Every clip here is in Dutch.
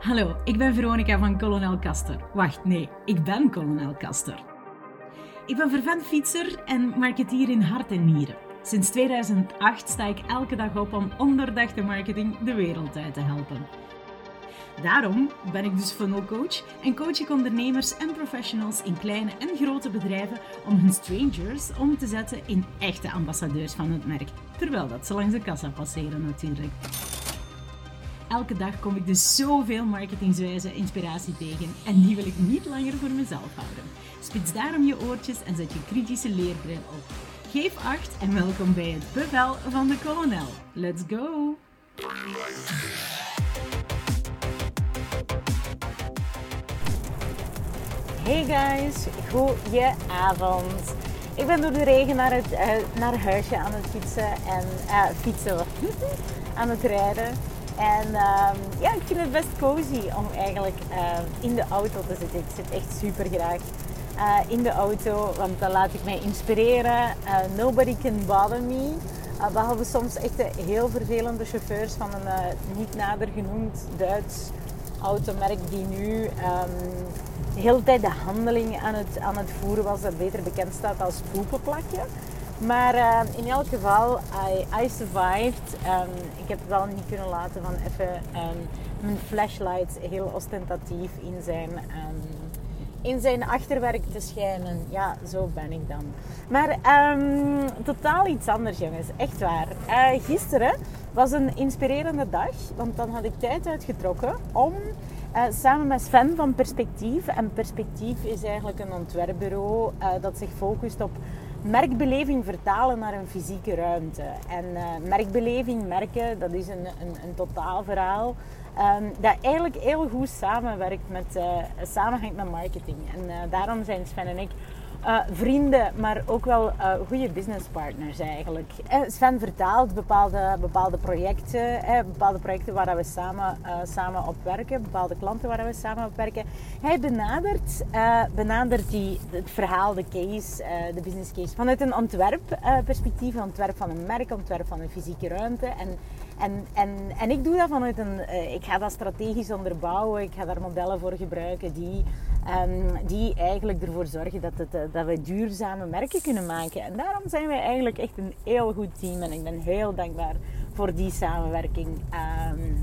Hallo, ik ben Veronica van Colonel Kaster. Wacht, nee, ik ben Colonel Kaster. Ik ben vervent fietser en marketeer in hart en nieren. Sinds 2008 sta ik elke dag op om onderdachte marketing de wereld uit te helpen. Daarom ben ik dus funnel coach en coach ik ondernemers en professionals in kleine en grote bedrijven om hun strangers om te zetten in echte ambassadeurs van het merk, terwijl dat ze langs de kassa passeren natuurlijk. Elke dag kom ik dus zoveel marketingswijze inspiratie tegen en die wil ik niet langer voor mezelf houden. Spits daarom je oortjes en zet je kritische leerbril op. Geef acht en welkom bij het bevel van de kolonel. Let's go! Hey guys, goeie avond. Ik ben door de regen naar het uh, naar huisje aan het fietsen en uh, fietsen aan het rijden. En uh, ja, ik vind het best cozy om eigenlijk uh, in de auto te zitten. Ik zit echt super graag in de auto, want dan laat ik mij inspireren. nobody can bother me. behalve soms echt de heel vervelende chauffeurs van een niet nader genoemd Duits automerk die nu um, de hele tijd de handeling aan het, aan het voeren was, dat beter bekend staat als poepenplakje. Maar uh, in elk geval, I, survived. Um, ik heb wel niet kunnen laten van even um, mijn flashlight heel ostentatief in zijn, in zijn achterwerk te schijnen. Ja, zo ben ik dan. Maar totaal iets anders, jongens. Echt waar. Uh, gisteren was een inspirerende dag, want dan had ik tijd uitgetrokken om uh, samen met Sven van Perspectief. En Perspectief is eigenlijk een ontwerpbureau uh, dat zich focust op merkbeleving vertalen naar een fysieke ruimte. En uh, merkbeleving, merken, dat is een, een, een totaal verhaal. Um, dat eigenlijk heel goed samenwerkt met, samenhangt met marketing. En daarom zijn Sven en ik uh, vrienden, maar ook wel uh, goede businesspartners eigenlijk. Eh, Sven vertaalt bepaalde, bepaalde projecten, eh, bepaalde projecten waar we samen, samen op werken, bepaalde klanten waar we samen op werken. Hij benadert, benadert die, het verhaal, de case, de business case vanuit een ontwerpperspectief, ontwerp van een merk, ontwerp van een fysieke ruimte. En, en, en, en ik doe dat vanuit een, ik ga dat strategisch onderbouwen, ik ga daar modellen voor gebruiken die Um, die eigenlijk ervoor zorgen dat, het, eh, dat we duurzame merken kunnen maken. En daarom zijn wij eigenlijk echt een heel goed team. En ik ben heel dankbaar voor die samenwerking. Um,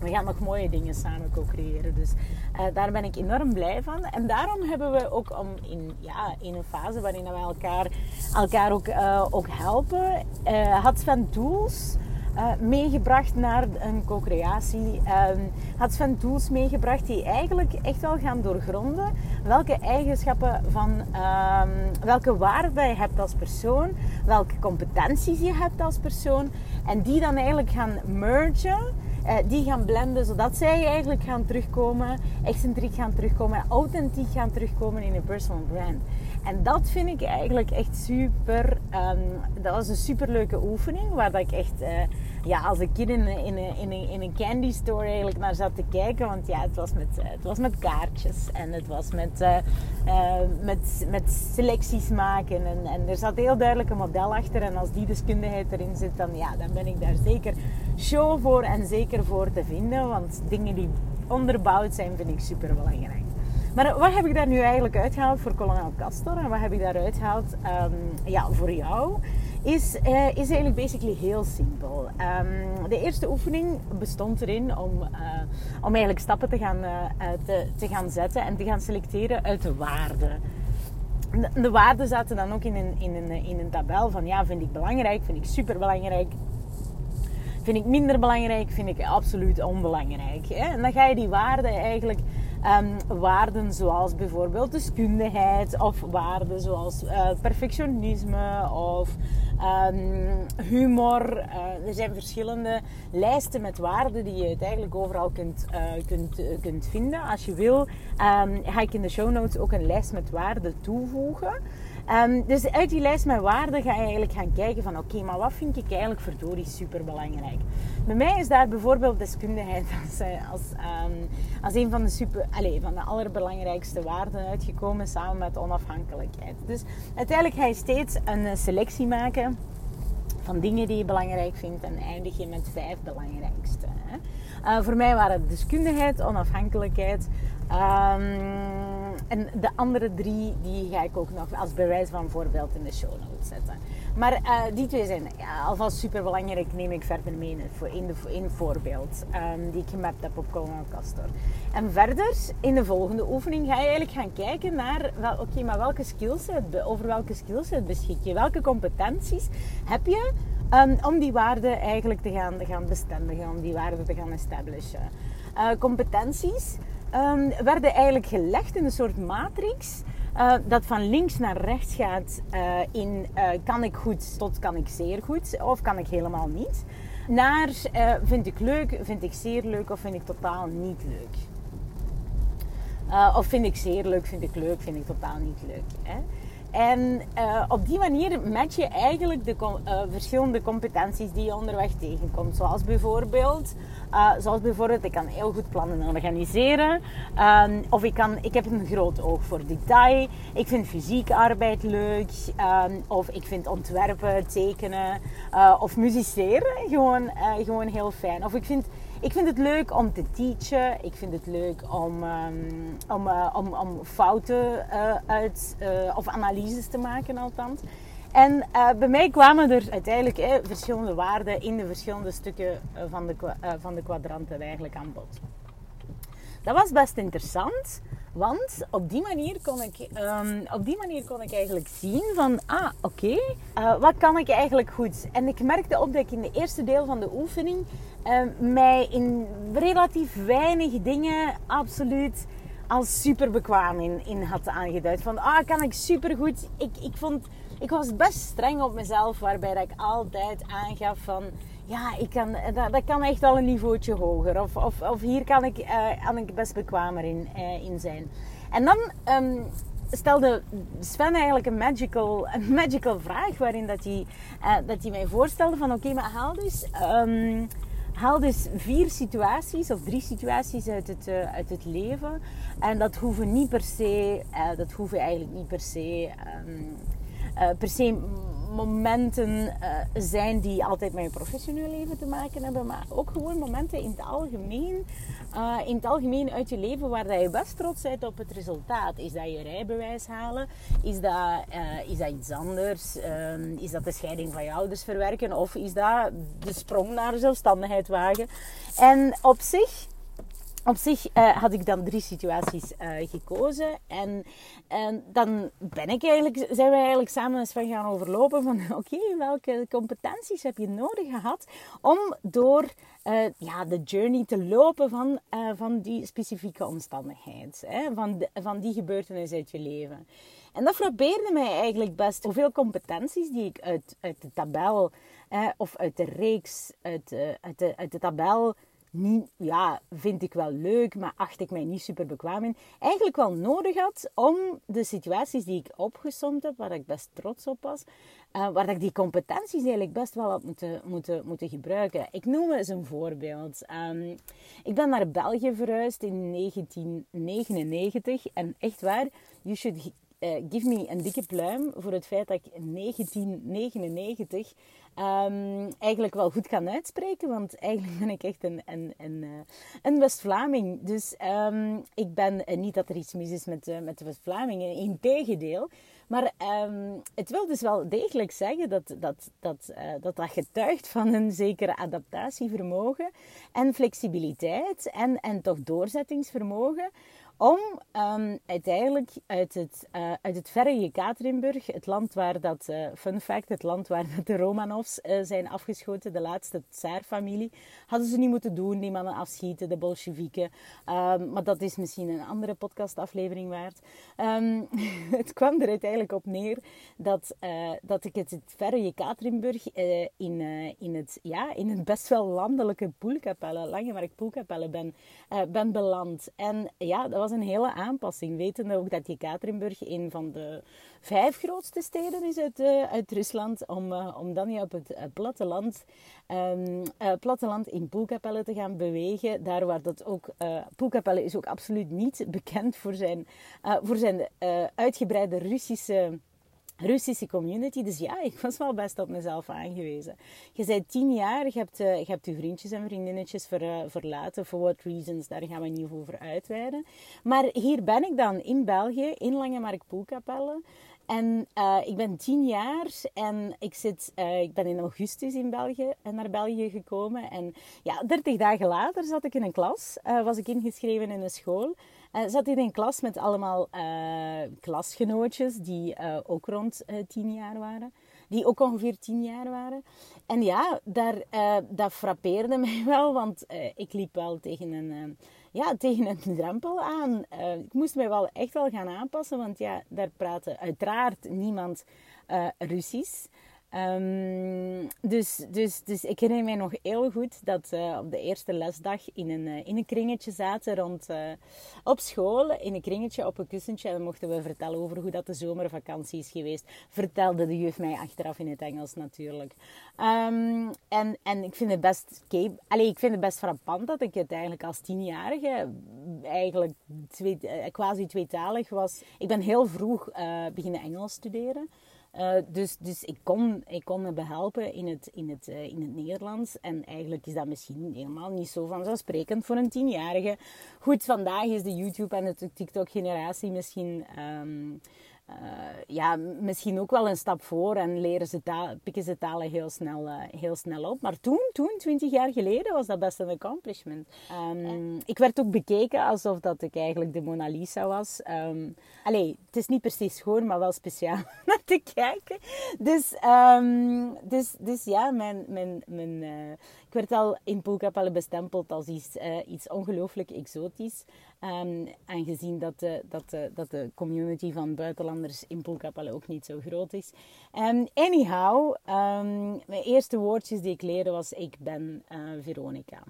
we gaan nog mooie dingen samen co-creëren. Dus uh, daar ben ik enorm blij van. En daarom hebben we ook om in, ja, in een fase waarin we elkaar, elkaar ook, ook helpen, uh, had Sven tools uh, meegebracht naar een co-creatie. Um, had Sven tools meegebracht die eigenlijk echt wel gaan doorgronden welke eigenschappen van um, welke waarden je hebt als persoon, welke competenties je hebt als persoon en die dan eigenlijk gaan mergen. Uh, die gaan blenden, zodat zij eigenlijk gaan terugkomen, excentriek gaan terugkomen, authentiek gaan terugkomen in een personal brand. En dat vind ik eigenlijk echt super. Um, dat was een super leuke oefening. Waar dat ik echt uh, ja, als een kind in, in, in, in, een candy store eigenlijk naar zat te kijken. Want ja, het was met, uh, het was met kaartjes. En het was met, uh, met, met selecties maken. En, en er zat heel duidelijk een model achter. En als die deskundigheid erin zit, dan, ja, dan ben ik daar zeker show voor en zeker voor te vinden. Want dingen die onderbouwd zijn, vind ik super belangrijk. Maar wat heb ik daar nu eigenlijk uitgehaald voor kolonel Castor? En wat heb ik daar uitgehaald um, ja, voor jou? Is, uh, is eigenlijk basically heel simpel. Um, de eerste oefening bestond erin om, uh, om eigenlijk stappen te gaan, te, te gaan zetten en te gaan selecteren uit de waarden. De, de waarden zaten dan ook in een, in, een, in een tabel van ja, vind ik belangrijk, vind ik super belangrijk, vind ik minder belangrijk, vind ik absoluut onbelangrijk. Hè? En dan ga je die waarden eigenlijk Um, waarden zoals bijvoorbeeld deskundigheid of waarden zoals uh, perfectionisme of um, humor. Uh, er zijn verschillende lijsten met waarden die je eigenlijk overal kunt, uh, kunt, kunt vinden. Als je wil, um, ga ik in de show notes ook een lijst met waarden toevoegen. Um, dus uit die lijst met waarden ga je eigenlijk gaan kijken van oké, maar wat vind ik eigenlijk verdorie super belangrijk? Bij mij is daar bijvoorbeeld deskundigheid als, eh, als, um, als een van de, super, allez, van de allerbelangrijkste waarden uitgekomen samen met onafhankelijkheid. Dus uiteindelijk ga je steeds een eh, selectie maken van dingen die je belangrijk vindt en eindig je met vijf belangrijkste. Hè? voor mij waren het deskundigheid, onafhankelijkheid. Ehm, en de andere drie die ga ik ook nog als bewijs van voorbeeld in de show notes zetten. Maar uh, die twee zijn ja, alvast super belangrijk, neem ik verder mee in, de, in voorbeeld um, die ik gemapt heb op Colonel Castor. En verder, in de volgende oefening, ga je eigenlijk gaan kijken naar, oké, okay, maar welke skillset, over welke skillset beschik je? Welke competenties heb je um, om die waarden eigenlijk te gaan, te gaan bestendigen, om die waarden te gaan establishen? Uh, competenties um, werden eigenlijk gelegd in een soort matrix uh, dat van links naar rechts gaat uh, in uh, kan ik goed tot kan ik zeer goed of kan ik helemaal niet. Naar vind ik leuk, vind ik zeer leuk of vind ik totaal niet leuk. of vind ik zeer leuk, vind ik leuk, vind ik totaal niet leuk. Hè? En op die manier match je eigenlijk de verschillende competenties die je onderweg tegenkomt. Zoals bijvoorbeeld, uh, zoals bijvoorbeeld ik kan heel goed plannen organiseren. Um, of ik, kan, ik heb een groot oog voor detail. Ik vind fysieke arbeid leuk. Um, of ik vind ontwerpen, tekenen of musiceren gewoon, gewoon heel fijn. Of ik vind ik vind het leuk om te teachen. Ik vind het leuk om, um, om, om, om fouten uit, of analyses te maken althans. En bij mij kwamen er uiteindelijk eh, verschillende waarden in de verschillende stukken van de, van de kwadranten eigenlijk aan bod. Dat was best interessant. Want op die manier kon ik, um, op die manier kon ik eigenlijk zien van, ah, oké, wat kan ik eigenlijk goed? En ik merkte op dat ik in de eerste deel van de oefening uh, mij in relatief weinig dingen absoluut als super bekwaam in, in had aangeduid. Van, ah, kan ik super goed. Ik, ik, vond, ik was best streng op mezelf, waarbij dat ik altijd aangaf van ja, ik kan, dat, kan echt wel een niveautje hoger. Of, of, of hier kan ik, uh, kan ik best bekwamer in, uh, in zijn. En dan um, stelde Sven eigenlijk een magical, een magical vraag. Waarin dat hij, uh, dat hij mij voorstelde van oké, maar haal dus... Um, haal dus vier situaties of drie situaties uit het, uit het leven. En dat hoeven niet per se, dat hoeven eigenlijk niet per se, um, per se momenten uh, zijn die altijd met je professioneel leven te maken hebben, maar ook gewoon momenten in het algemeen, uh, in het algemeen uit je leven waar dat je best trots bent op het resultaat. Is dat je rijbewijs halen? Is dat, uh, is dat iets anders? Ehm, is dat de scheiding van je ouders verwerken? Of is dat de sprong naar zelfstandigheid wagen? En op zich op zich uh, had ik dan drie situaties uh, gekozen. En, en dan ben ik eigenlijk, zijn we eigenlijk samen eens van gaan overlopen van oké, welke competenties heb je nodig gehad om door uh, ja, de journey te lopen van, van die specifieke omstandigheid. Hè? Van, van die gebeurtenis uit je leven. En dat frappeerde mij eigenlijk best hoeveel competenties die ik uit, uit de tabel of uit de reeks, uit, uit, de, uit de tabel niet, ja, vind ik wel leuk, maar acht ik mij niet super bekwaam in. Eigenlijk wel nodig had om de situaties die ik opgesomd heb, waar ik best trots op was, uh, waar ik die competenties eigenlijk best wel had moeten, moeten, moeten gebruiken. Ik noem eens een voorbeeld. Um, ik ben naar België verhuisd in 1999 en echt waar, you should uh, give me een dikke pluim voor het feit dat ik in 1999 um, eigenlijk wel goed kan uitspreken. Want eigenlijk ben ik echt een, een, een, eh, een West-Vlaming. Dus um, ik ben uh, niet dat er iets mis is met, met de West-Vlamingen. Integendeel. Maar um, het wil dus wel degelijk zeggen dat dat, dat, dat, dat getuigt van een zekere adaptatievermogen en flexibiliteit en, en toch doorzettingsvermogen om um, uiteindelijk uit het, uh, uit het verre Jekaterinburg, het land waar dat, uh, fun fact, het land waar de Romanovs uh, zijn afgeschoten, de laatste Tsaar-familie, hadden ze niet moeten doen, die mannen afschieten, de Bolsjewieken. Um, maar dat is misschien een andere podcastaflevering waard. Um, het kwam er uiteindelijk op neer dat, dat ik het, het verre Jekaterinburg in, in, het, ja, in het best wel landelijke Poelkapelle, Langemark Poelkapelle ben, ben beland. En ja, dat was een hele aanpassing. Wetende ook dat Jekaterinburg een van de vijf grootste steden is uit, uh, uit Rusland. Om, uh, om dan je op het platteland, um, platteland in Poelkapelle te gaan bewegen. Daar waar dat ook... Poelkapelle is ook absoluut niet bekend voor zijn, voor zijn uitgebreide Russische Russische community. Dus ja, ik was wel best op mezelf aangewezen. Je bent tien jaar, je hebt, uh, je hebt je vriendjes en vriendinnetjes uh, verlaten. For what reasons, daar gaan we niet over uitweiden. Maar hier ben ik dan in België, in Langemark Poelkapelle. En uh, ik ben tien jaar en ik, zit, uh, ik ben in augustus in België, naar België gekomen. En ja, dertig dagen later zat ik in een klas, was ik ingeschreven in een school. zat in een klas met allemaal klasgenootjes die ook rond tien jaar waren. Die ook ongeveer tien jaar waren. En ja, daar, dat frappeerde mij wel, want ik liep wel tegen een ja, tegen een drempel aan. Uh, ik moest mij wel echt wel gaan aanpassen, want ja, daar praatte uiteraard niemand uh, Russisch. Um, dus, dus, dus ik herinner mij nog heel goed dat we op de eerste lesdag in een, uh, in een kringetje zaten rond, uh, op school. In een kringetje op een kussentje. En dan mochten we vertellen over hoe dat de zomervakantie is geweest. Vertelde de juf mij achteraf in het Engels natuurlijk. Um, en, en ik vind het best... Allee, ik vind het best frappant dat ik het eigenlijk als tienjarige eigenlijk twee, quasi tweetalig was. Ik ben heel vroeg beginnen Engels studeren. Uh, dus dus ik, kon, ik kon me behelpen in het, in, het, uh, in het Nederlands. En eigenlijk is dat misschien helemaal niet zo vanzelfsprekend voor een tienjarige. Goed, vandaag is de YouTube en de TikTok-generatie misschien um, uh, ja, misschien ook wel een stap voor en leren ze taal, pikken ze talen heel snel, uh, heel snel op. Maar toen, toen, twintig jaar geleden, was dat best een accomplishment. Um, ik werd ook bekeken alsof dat ik eigenlijk de Mona Lisa was. Um, allee, het is niet precies schoon, maar wel speciaal naar te kijken. Dus, um, dus, dus ja, mijn, mijn, mijn, uh, ik werd al in Poelkapelle bestempeld als iets, iets ongelooflijk exotisch. Um, aangezien dat de, dat, dat de community van buitenlanders in Poelkapelle ook niet zo groot is. Um, anyhow, um, mijn eerste woordjes die ik leerde was ik ben uh, Veronica.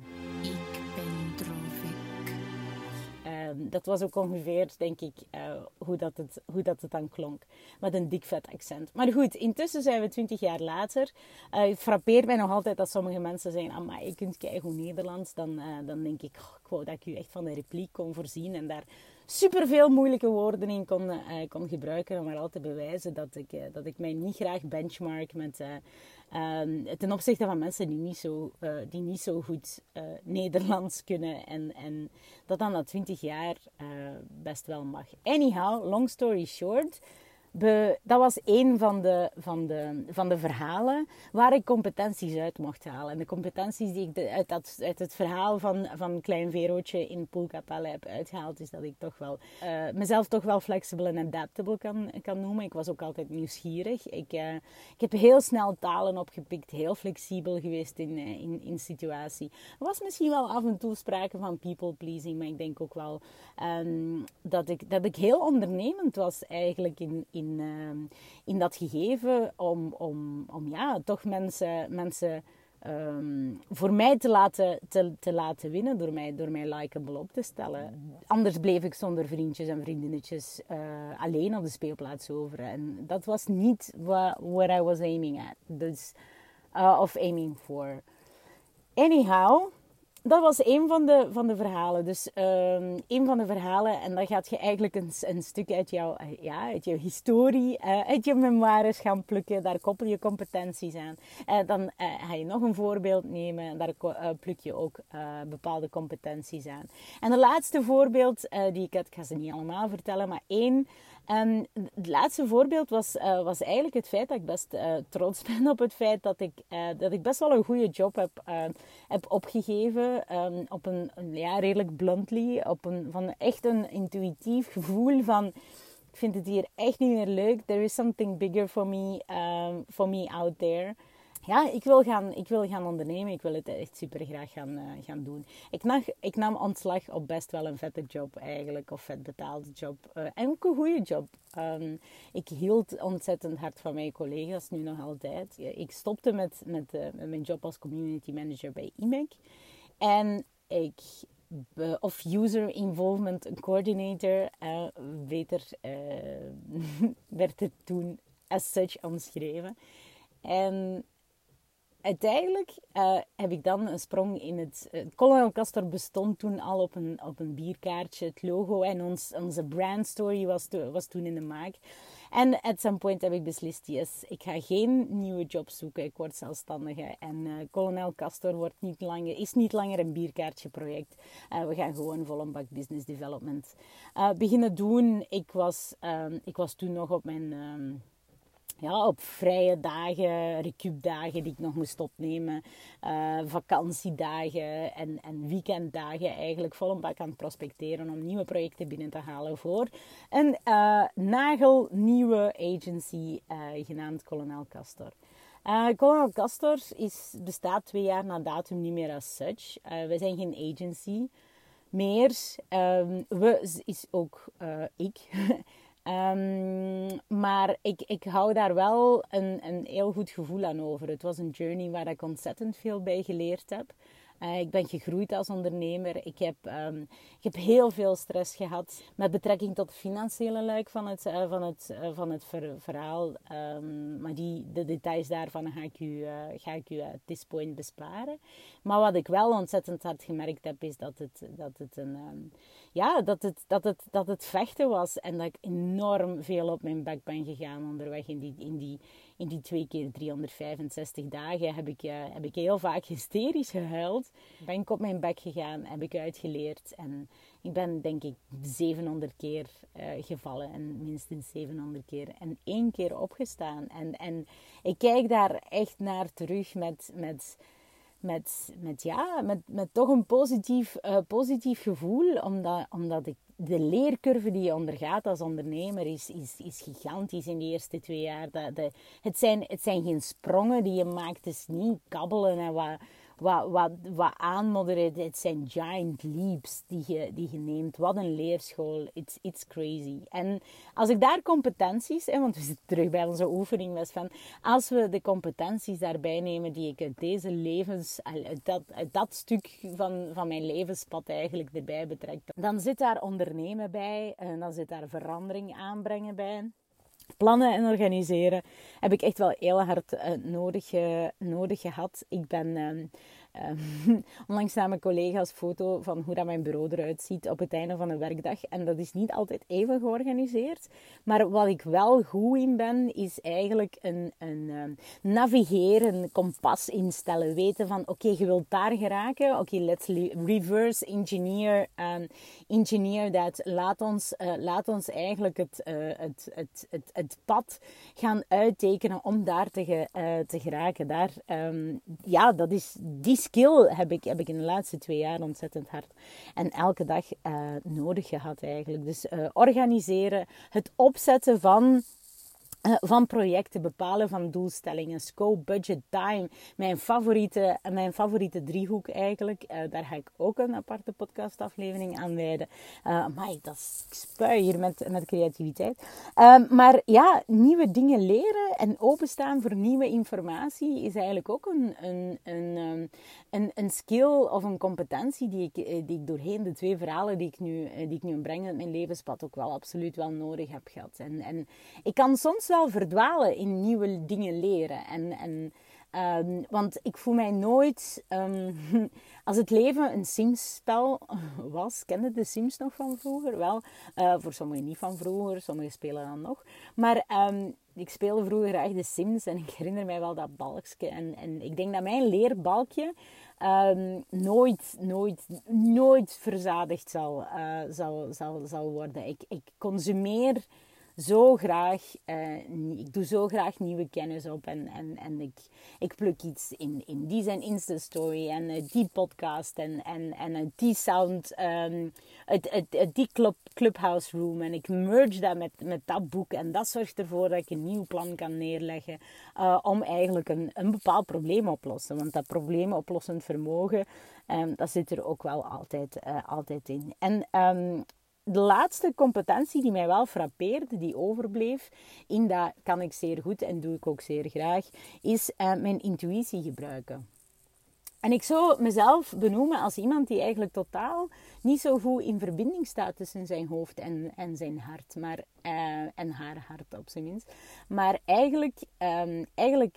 Dat was ook ongeveer, denk ik, uh, hoe, dat het, hoe dat het dan klonk. Met een dik vet accent. Maar goed, intussen zijn we twintig jaar later. Uh, het frappeert mij nog altijd dat sommige mensen zeggen... Ah, je kunt kijken hoe Nederlands. Dan, dan denk ik... Oh, ik wou dat ik u echt van de repliek kon voorzien en daar superveel moeilijke woorden in kon, uh, kon gebruiken. Om maar al te bewijzen dat ik, uh, dat ik mij niet graag benchmark met, uh, ten opzichte van mensen die niet zo, die niet zo goed Nederlands kunnen. En, en dat dan na 20 jaar best wel mag. Anyhow, long story short dat was een van de, van, de, van de verhalen waar ik competenties uit mocht halen. En de competenties die ik uit, dat, uit het verhaal van, van Klein Verootje in Poelkapelle heb uitgehaald, is dat ik toch wel, uh, mezelf toch wel flexibel en adaptable kan, kan noemen. Ik was ook altijd nieuwsgierig. Ik, uh, ik heb heel snel talen opgepikt, heel flexibel geweest in, uh, in, in situatie. Er was misschien wel af en toe sprake van people pleasing, maar ik denk ook wel um, dat, ik, dat ik heel ondernemend was eigenlijk in, in in, uh, in dat gegeven om, om, om ja, toch mensen, mensen um, voor mij te laten, te, te laten winnen door mij, door mij likeable op te stellen. Anders bleef ik zonder vriendjes en vriendinnetjes uh, alleen op de speelplaats over. En dat was niet what, I was aiming at. Dus, uh, of aiming for. Anyhow, dat was een van de, van de verhalen. Dus um, een van de verhalen, en dan gaat je eigenlijk een, een stuk uit jouw, ja, uit historie, uh, uit je memoires gaan plukken. Daar koppel je competenties aan. Uh, dan uh, ga je nog een voorbeeld nemen en daar pluk je ook bepaalde competenties aan. En de laatste voorbeeld die ik had, ik ga ze niet allemaal vertellen, maar één Um, het laatste voorbeeld was, uh, was eigenlijk het feit dat ik best uh, trots ben op het feit dat ik, uh, dat ik best wel een goede job heb, heb opgegeven. Um, op een, redelijk bluntly, op een, van echt een intuïtief gevoel van... Ik vind het hier echt niet meer leuk. There is something bigger for me, um, for me out there ja, ik wil, gaan, ik wil gaan ondernemen. Ik wil het echt super graag gaan, uh, gaan doen. Ik nam, ik nam ontslag op best wel een vette job eigenlijk. Of vet betaalde job. Uh, en ook een goede job. Um, ik hield ontzettend hard van mijn collega's, nu nog altijd. Ik stopte met, uh, met mijn job als community manager bij IMEC. En ik of User Involvement Coordinator, beter werd het toen as such omschreven. En uiteindelijk uh, heb ik dan een sprong in het... Uh, Colonel Castor bestond toen al op een, op een bierkaartje. Het logo en ons, onze brandstory was, was toen in de maak. En at some point heb ik beslist, yes, ik ga geen nieuwe job zoeken. Ik word zelfstandige. En uh, Colonel Castor wordt niet langer, is niet langer een bierkaartje project. Uh, we gaan gewoon vol een bak business development beginnen doen. Ik was, um, ik was toen nog op mijn... Ja, op vrije dagen, recupdagen die ik nog moest opnemen, uh, vakantiedagen en, en weekenddagen eigenlijk vol een bak aan het prospecteren om nieuwe projecten binnen te halen voor een uh, nagelnieuwe agency uh, genaamd Colonel Castor. Colonel Castor is, bestaat twee jaar na datum niet meer als such. we zijn geen agency meer. Um, we is ook ik. Um, maar ik, ik hou daar wel een, een heel goed gevoel aan over. Het was een journey waar ik ontzettend veel bij geleerd heb. Uh, ik ben gegroeid als ondernemer. Ik heb, um, ik heb heel veel stress gehad met betrekking tot de financiële luik van het, uh, van het, uh, van het ver verhaal. Um, maar die, de details daarvan ga ik u, ga ik u at this point besparen. Maar wat ik wel ontzettend hard gemerkt heb, is dat het, dat het een... Um, ja, dat het, dat, het, dat het vechten was en dat ik enorm veel op mijn bek ben gegaan onderweg in die, in die, in die twee keer 365 dagen. Heb ik, uh, heb ik heel vaak hysterisch gehuild. Ben ik op mijn bek gegaan, heb ik uitgeleerd en ik ben denk ik 700 keer uh, gevallen en minstens 700 keer en één keer opgestaan. En, en ik kijk daar echt naar terug met... met met, met, ja, met, met toch een positief, uh, positief gevoel. Omdat, omdat ik, de leercurve die je ondergaat als ondernemer is, is, is gigantisch in de eerste twee jaar. Dat, de, het, zijn, het zijn geen sprongen die je maakt. Het is niet kabbelen en wat wat, wat, wat aanmodderen. Het zijn giant leaps die je, die je neemt. Wat een leerschool. It's, it's crazy. En als ik daar competenties, hè, want we zitten terug bij onze oefening, was van, als we de competenties daarbij nemen die ik uit deze levens, uit dat, uit dat stuk van, van mijn levenspad eigenlijk erbij betrek, dan zit daar ondernemen bij, en dan zit daar verandering aanbrengen bij plannen en organiseren heb ik echt wel heel hard uh, nodig, uh, nodig gehad. Ik ben um, onlangs naar mijn collega's foto van hoe dat mijn bureau eruit ziet op het einde van een werkdag. En dat is niet altijd even georganiseerd. Maar wat ik wel goed in ben, is eigenlijk een, een um, navigeren, kompas instellen. Weten van, oké, je wilt daar geraken. Oké, let's reverse engineer, um, engineer that. Laat ons, uh, laat ons eigenlijk het, uh, het, het, het, het pad gaan uittekenen om daar te, uh, te geraken. Daar, ja, dat is die skill heb ik, heb ik in de laatste twee jaar ontzettend hard en elke dag uh, nodig gehad eigenlijk. Dus uh, organiseren, het opzetten van van projecten, bepalen van doelstellingen, scope, budget, time. Mijn favoriete, mijn favoriete driehoek eigenlijk. Uh, daar ga ik ook een aparte podcastaflevering aan wijden. Uh, maar dat is, ik spui hier met, met creativiteit. Ehm, maar ja, nieuwe dingen leren en openstaan voor nieuwe informatie is eigenlijk ook een, een, een, um, een, een skill of een competentie die ik, die ik doorheen de twee verhalen die ik nu, die ik nu breng in mijn levenspad ook wel absoluut wel nodig heb gehad. En, en ik kan soms verdwalen in nieuwe dingen leren. En, en, um, want ik voel mij nooit. Um, als het leven een Sims-spel was, kende de Sims nog van vroeger? Wel, uh, voor sommigen niet van vroeger, sommigen spelen dan nog. Maar um, ik speelde vroeger graag de Sims en ik herinner mij wel dat balkje. En, en ik denk dat mijn leerbalkje nooit, nooit, nooit verzadigd zal, uh, zal, zal, zal worden. Ik, ik consumeer zo graag, uh, ik doe zo graag nieuwe kennis op en, en, en ik, ik pluk iets in, in die zijn Insta-story en uh, die podcast en, en, en uh, die sound, um, het, het, die club, clubhouse room en ik merge dat met, met dat boek en dat zorgt ervoor dat ik een nieuw plan kan neerleggen om eigenlijk een, een bepaald probleem oplossen. Want dat probleemoplossend vermogen, um, dat zit er ook wel altijd, altijd in. En um, de laatste competentie die mij wel frappeerde, die overbleef, in dat kan ik zeer goed en doe ik ook zeer graag, is uh, mijn intuïtie gebruiken. En ik zou mezelf benoemen als iemand die eigenlijk totaal niet zo goed in verbinding staat tussen zijn hoofd en, en zijn hart, maar, uh, en haar hart op zijn minst. Maar eigenlijk, um, eigenlijk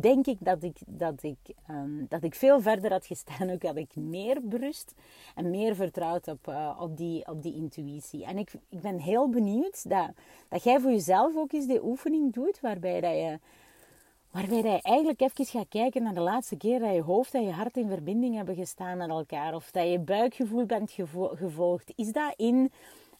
denk ik dat ik, dat, ik, um, dat ik veel verder had gestaan. Ook had ik meer berust en meer vertrouwd op, uh, op, die, op die intuïtie. En ik, ik ben heel benieuwd dat, dat jij voor jezelf ook eens die oefening doet. Waarbij dat je, waarbij dat eigenlijk even gaat kijken naar de laatste keer dat je hoofd en je hart in verbinding hebben gestaan met elkaar. Of dat je buikgevoel bent gevolgd. Is dat in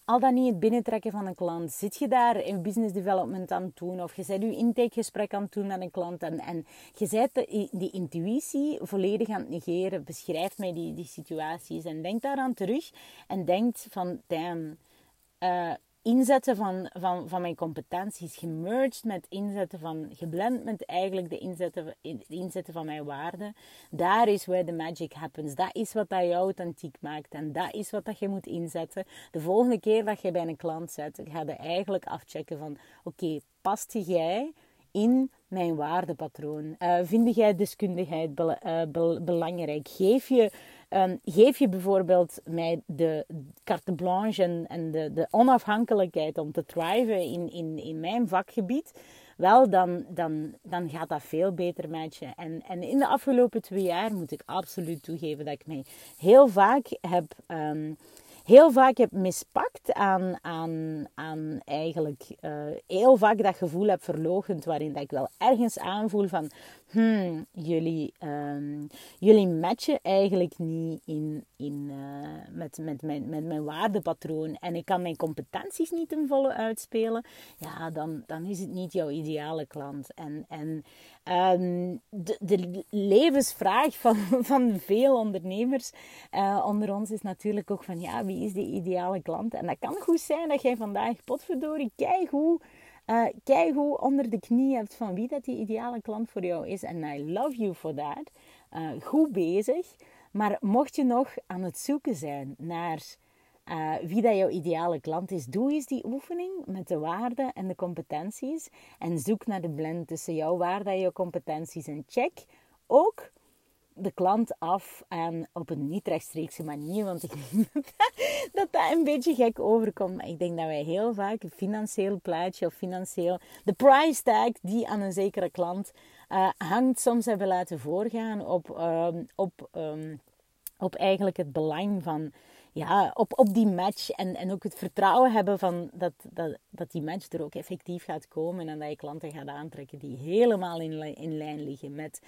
al dan niet het binnentrekken van een klant. Zit je daar in business development aan het doen of je bent je intakegesprek aan het doen met een klant en, en je bent die intuïtie volledig aan het negeren. Beschrijf mij die, die situaties en denk daaraan terug en denkt van, damn, uh, inzetten van, van, van mijn competenties, gemerged met inzetten van, geblend met eigenlijk de inzetten, inzetten van mijn waarden. Daar is where the magic happens. Dat is wat dat jou authentiek maakt en dat is wat dat je moet inzetten. De volgende keer dat je bij een klant zit, ga je eigenlijk afchecken van, oké, past jij in mijn waardepatroon? Uh, vind jij deskundigheid uh, belangrijk? Geef je Um, geef je bijvoorbeeld mij de carte blanche en, en de, de, onafhankelijkheid om te thriven in, in, in mijn vakgebied, wel, dan, dan, dan gaat dat veel beter matchen. En, en in de afgelopen twee jaar moet ik absoluut toegeven dat ik mij heel vaak heb um, heel vaak heb mispakt aan, aan, aan eigenlijk uh, heel vaak dat gevoel heb verlogend waarin dat ik wel ergens aanvoel van hmm, jullie, um, jullie matchen eigenlijk niet in, in, uh, met, met, mijn, met mijn waardepatroon en ik kan mijn competenties niet ten volle uitspelen, ja, dan, dan is het niet jouw ideale klant. En, en um, de, de levensvraag van, van veel ondernemers uh, onder ons is natuurlijk ook van, ja, wie is die ideale klant? En dat kan goed zijn dat jij vandaag, potverdorie, kijk hoe uh, kijk hoe onder de knie hebt van wie dat die ideale klant voor jou is. En I love you for that. Uh, goed bezig. Maar mocht je nog aan het zoeken zijn naar uh, wie dat jouw ideale klant is, doe eens die oefening met de waarden en de competenties. En zoek naar de blend tussen jouw waarden en jouw competenties. En check ook de klant af en op een niet rechtstreekse manier. Want ik denk dat dat een beetje gek overkomt. Maar ik denk dat wij heel vaak een financieel plaatje of financieel... De price tag die aan een zekere klant uh, hangt, soms hebben laten voorgaan op, um, op, um, op eigenlijk het belang van ja, op, op die match en, en ook het vertrouwen hebben van dat, dat, dat die match er ook effectief gaat komen en dat je klanten gaat aantrekken die helemaal in, in lijn liggen met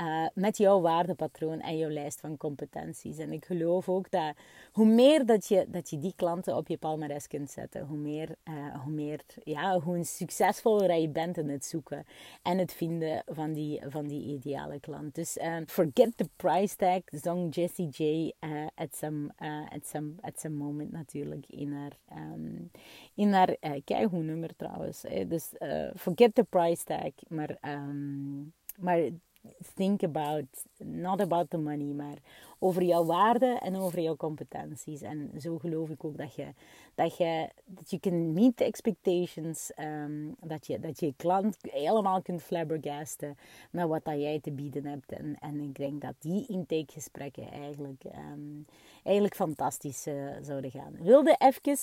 uh, met jouw waardepatroon en jouw lijst van competenties. En ik geloof ook dat hoe meer dat je, dat je die klanten op je palmares kunt zetten, hoe meer, uh, hoe meer ja, hoe succesvoller je bent in het zoeken en het vinden van die, van die ideale klant. Dus uh, forget the price tag, zong Jessie J at, some, at, some, at some moment natuurlijk in haar, um, in haar nummer trouwens. Dus forget the price tag, maar... Um, maar think about, not about the money, maar over jouw waarden en over jouw competenties. En zo geloof ik ook dat je, dat je, dat je can meet expectations, um, dat, je, dat je klant helemaal kunt flabbergasten met wat dat jij te bieden hebt. En, en ik denk dat die intakegesprekken eigenlijk, um, eigenlijk fantastisch uh, zouden gaan. Wilde even...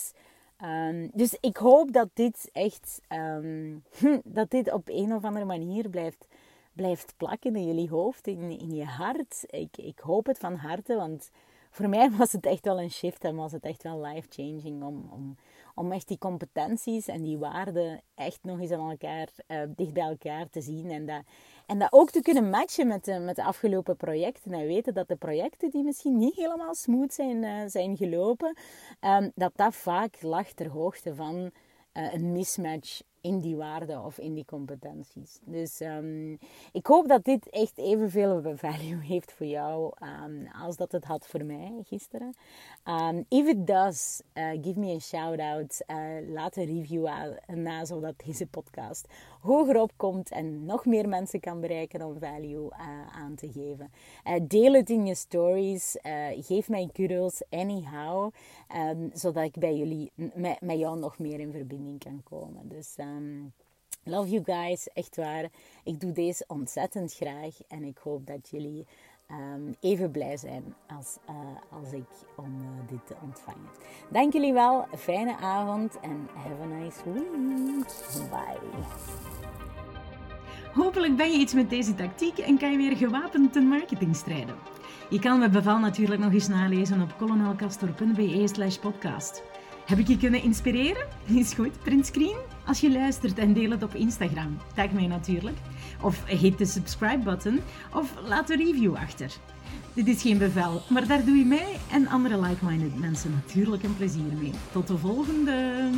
Um, dus ik hoop dat dit echt, dat dit op een of andere manier blijft blijft plakken in jullie hoofd, in, in je hart. Ik, ik hoop het van harte, want voor mij was het echt wel een shift en was het echt wel life-changing om, om, om echt die competenties en die waarden echt nog eens aan elkaar, uh, dicht bij elkaar te zien. En dat, en dat ook te kunnen matchen met de, met de afgelopen projecten. En weten dat de projecten die misschien niet helemaal smooth zijn, uh, zijn gelopen, um, dat dat vaak lag ter hoogte van uh, een mismatch in die waarden of in die competenties. Dus um, ik hoop dat dit echt evenveel value heeft voor jou um, als dat het had voor mij gisteren. Um, if it does, uh, give me a shout out. Uh, laat een review na, zodat deze podcast hoger opkomt en nog meer mensen kan bereiken om value uh, aan te geven. deel het in je stories. geef mij kudos anyhow, zodat ik bij jullie, met, jou nog meer in verbinding kan komen. Dus um, love you guys, echt waar. Ik doe deze ontzettend graag en ik hoop dat jullie um, even blij zijn als, uh, als ik om uh, dit te ontvangen. Dank jullie wel, fijne avond en have a nice week. Bye. Hopelijk ben je iets met deze tactiek en kan je weer gewapend ten marketing strijden. Je kan mijn bevel natuurlijk nog eens nalezen op kolonelcastor.be slash podcast. Heb ik je kunnen inspireren? Is goed, print screen als je luistert en deel het op Instagram. Tag mij natuurlijk. Of hit de subscribe button of laat een review achter. Dit is geen bevel, maar daar doe je mij en andere like-minded mensen natuurlijk een plezier mee. Tot de volgende!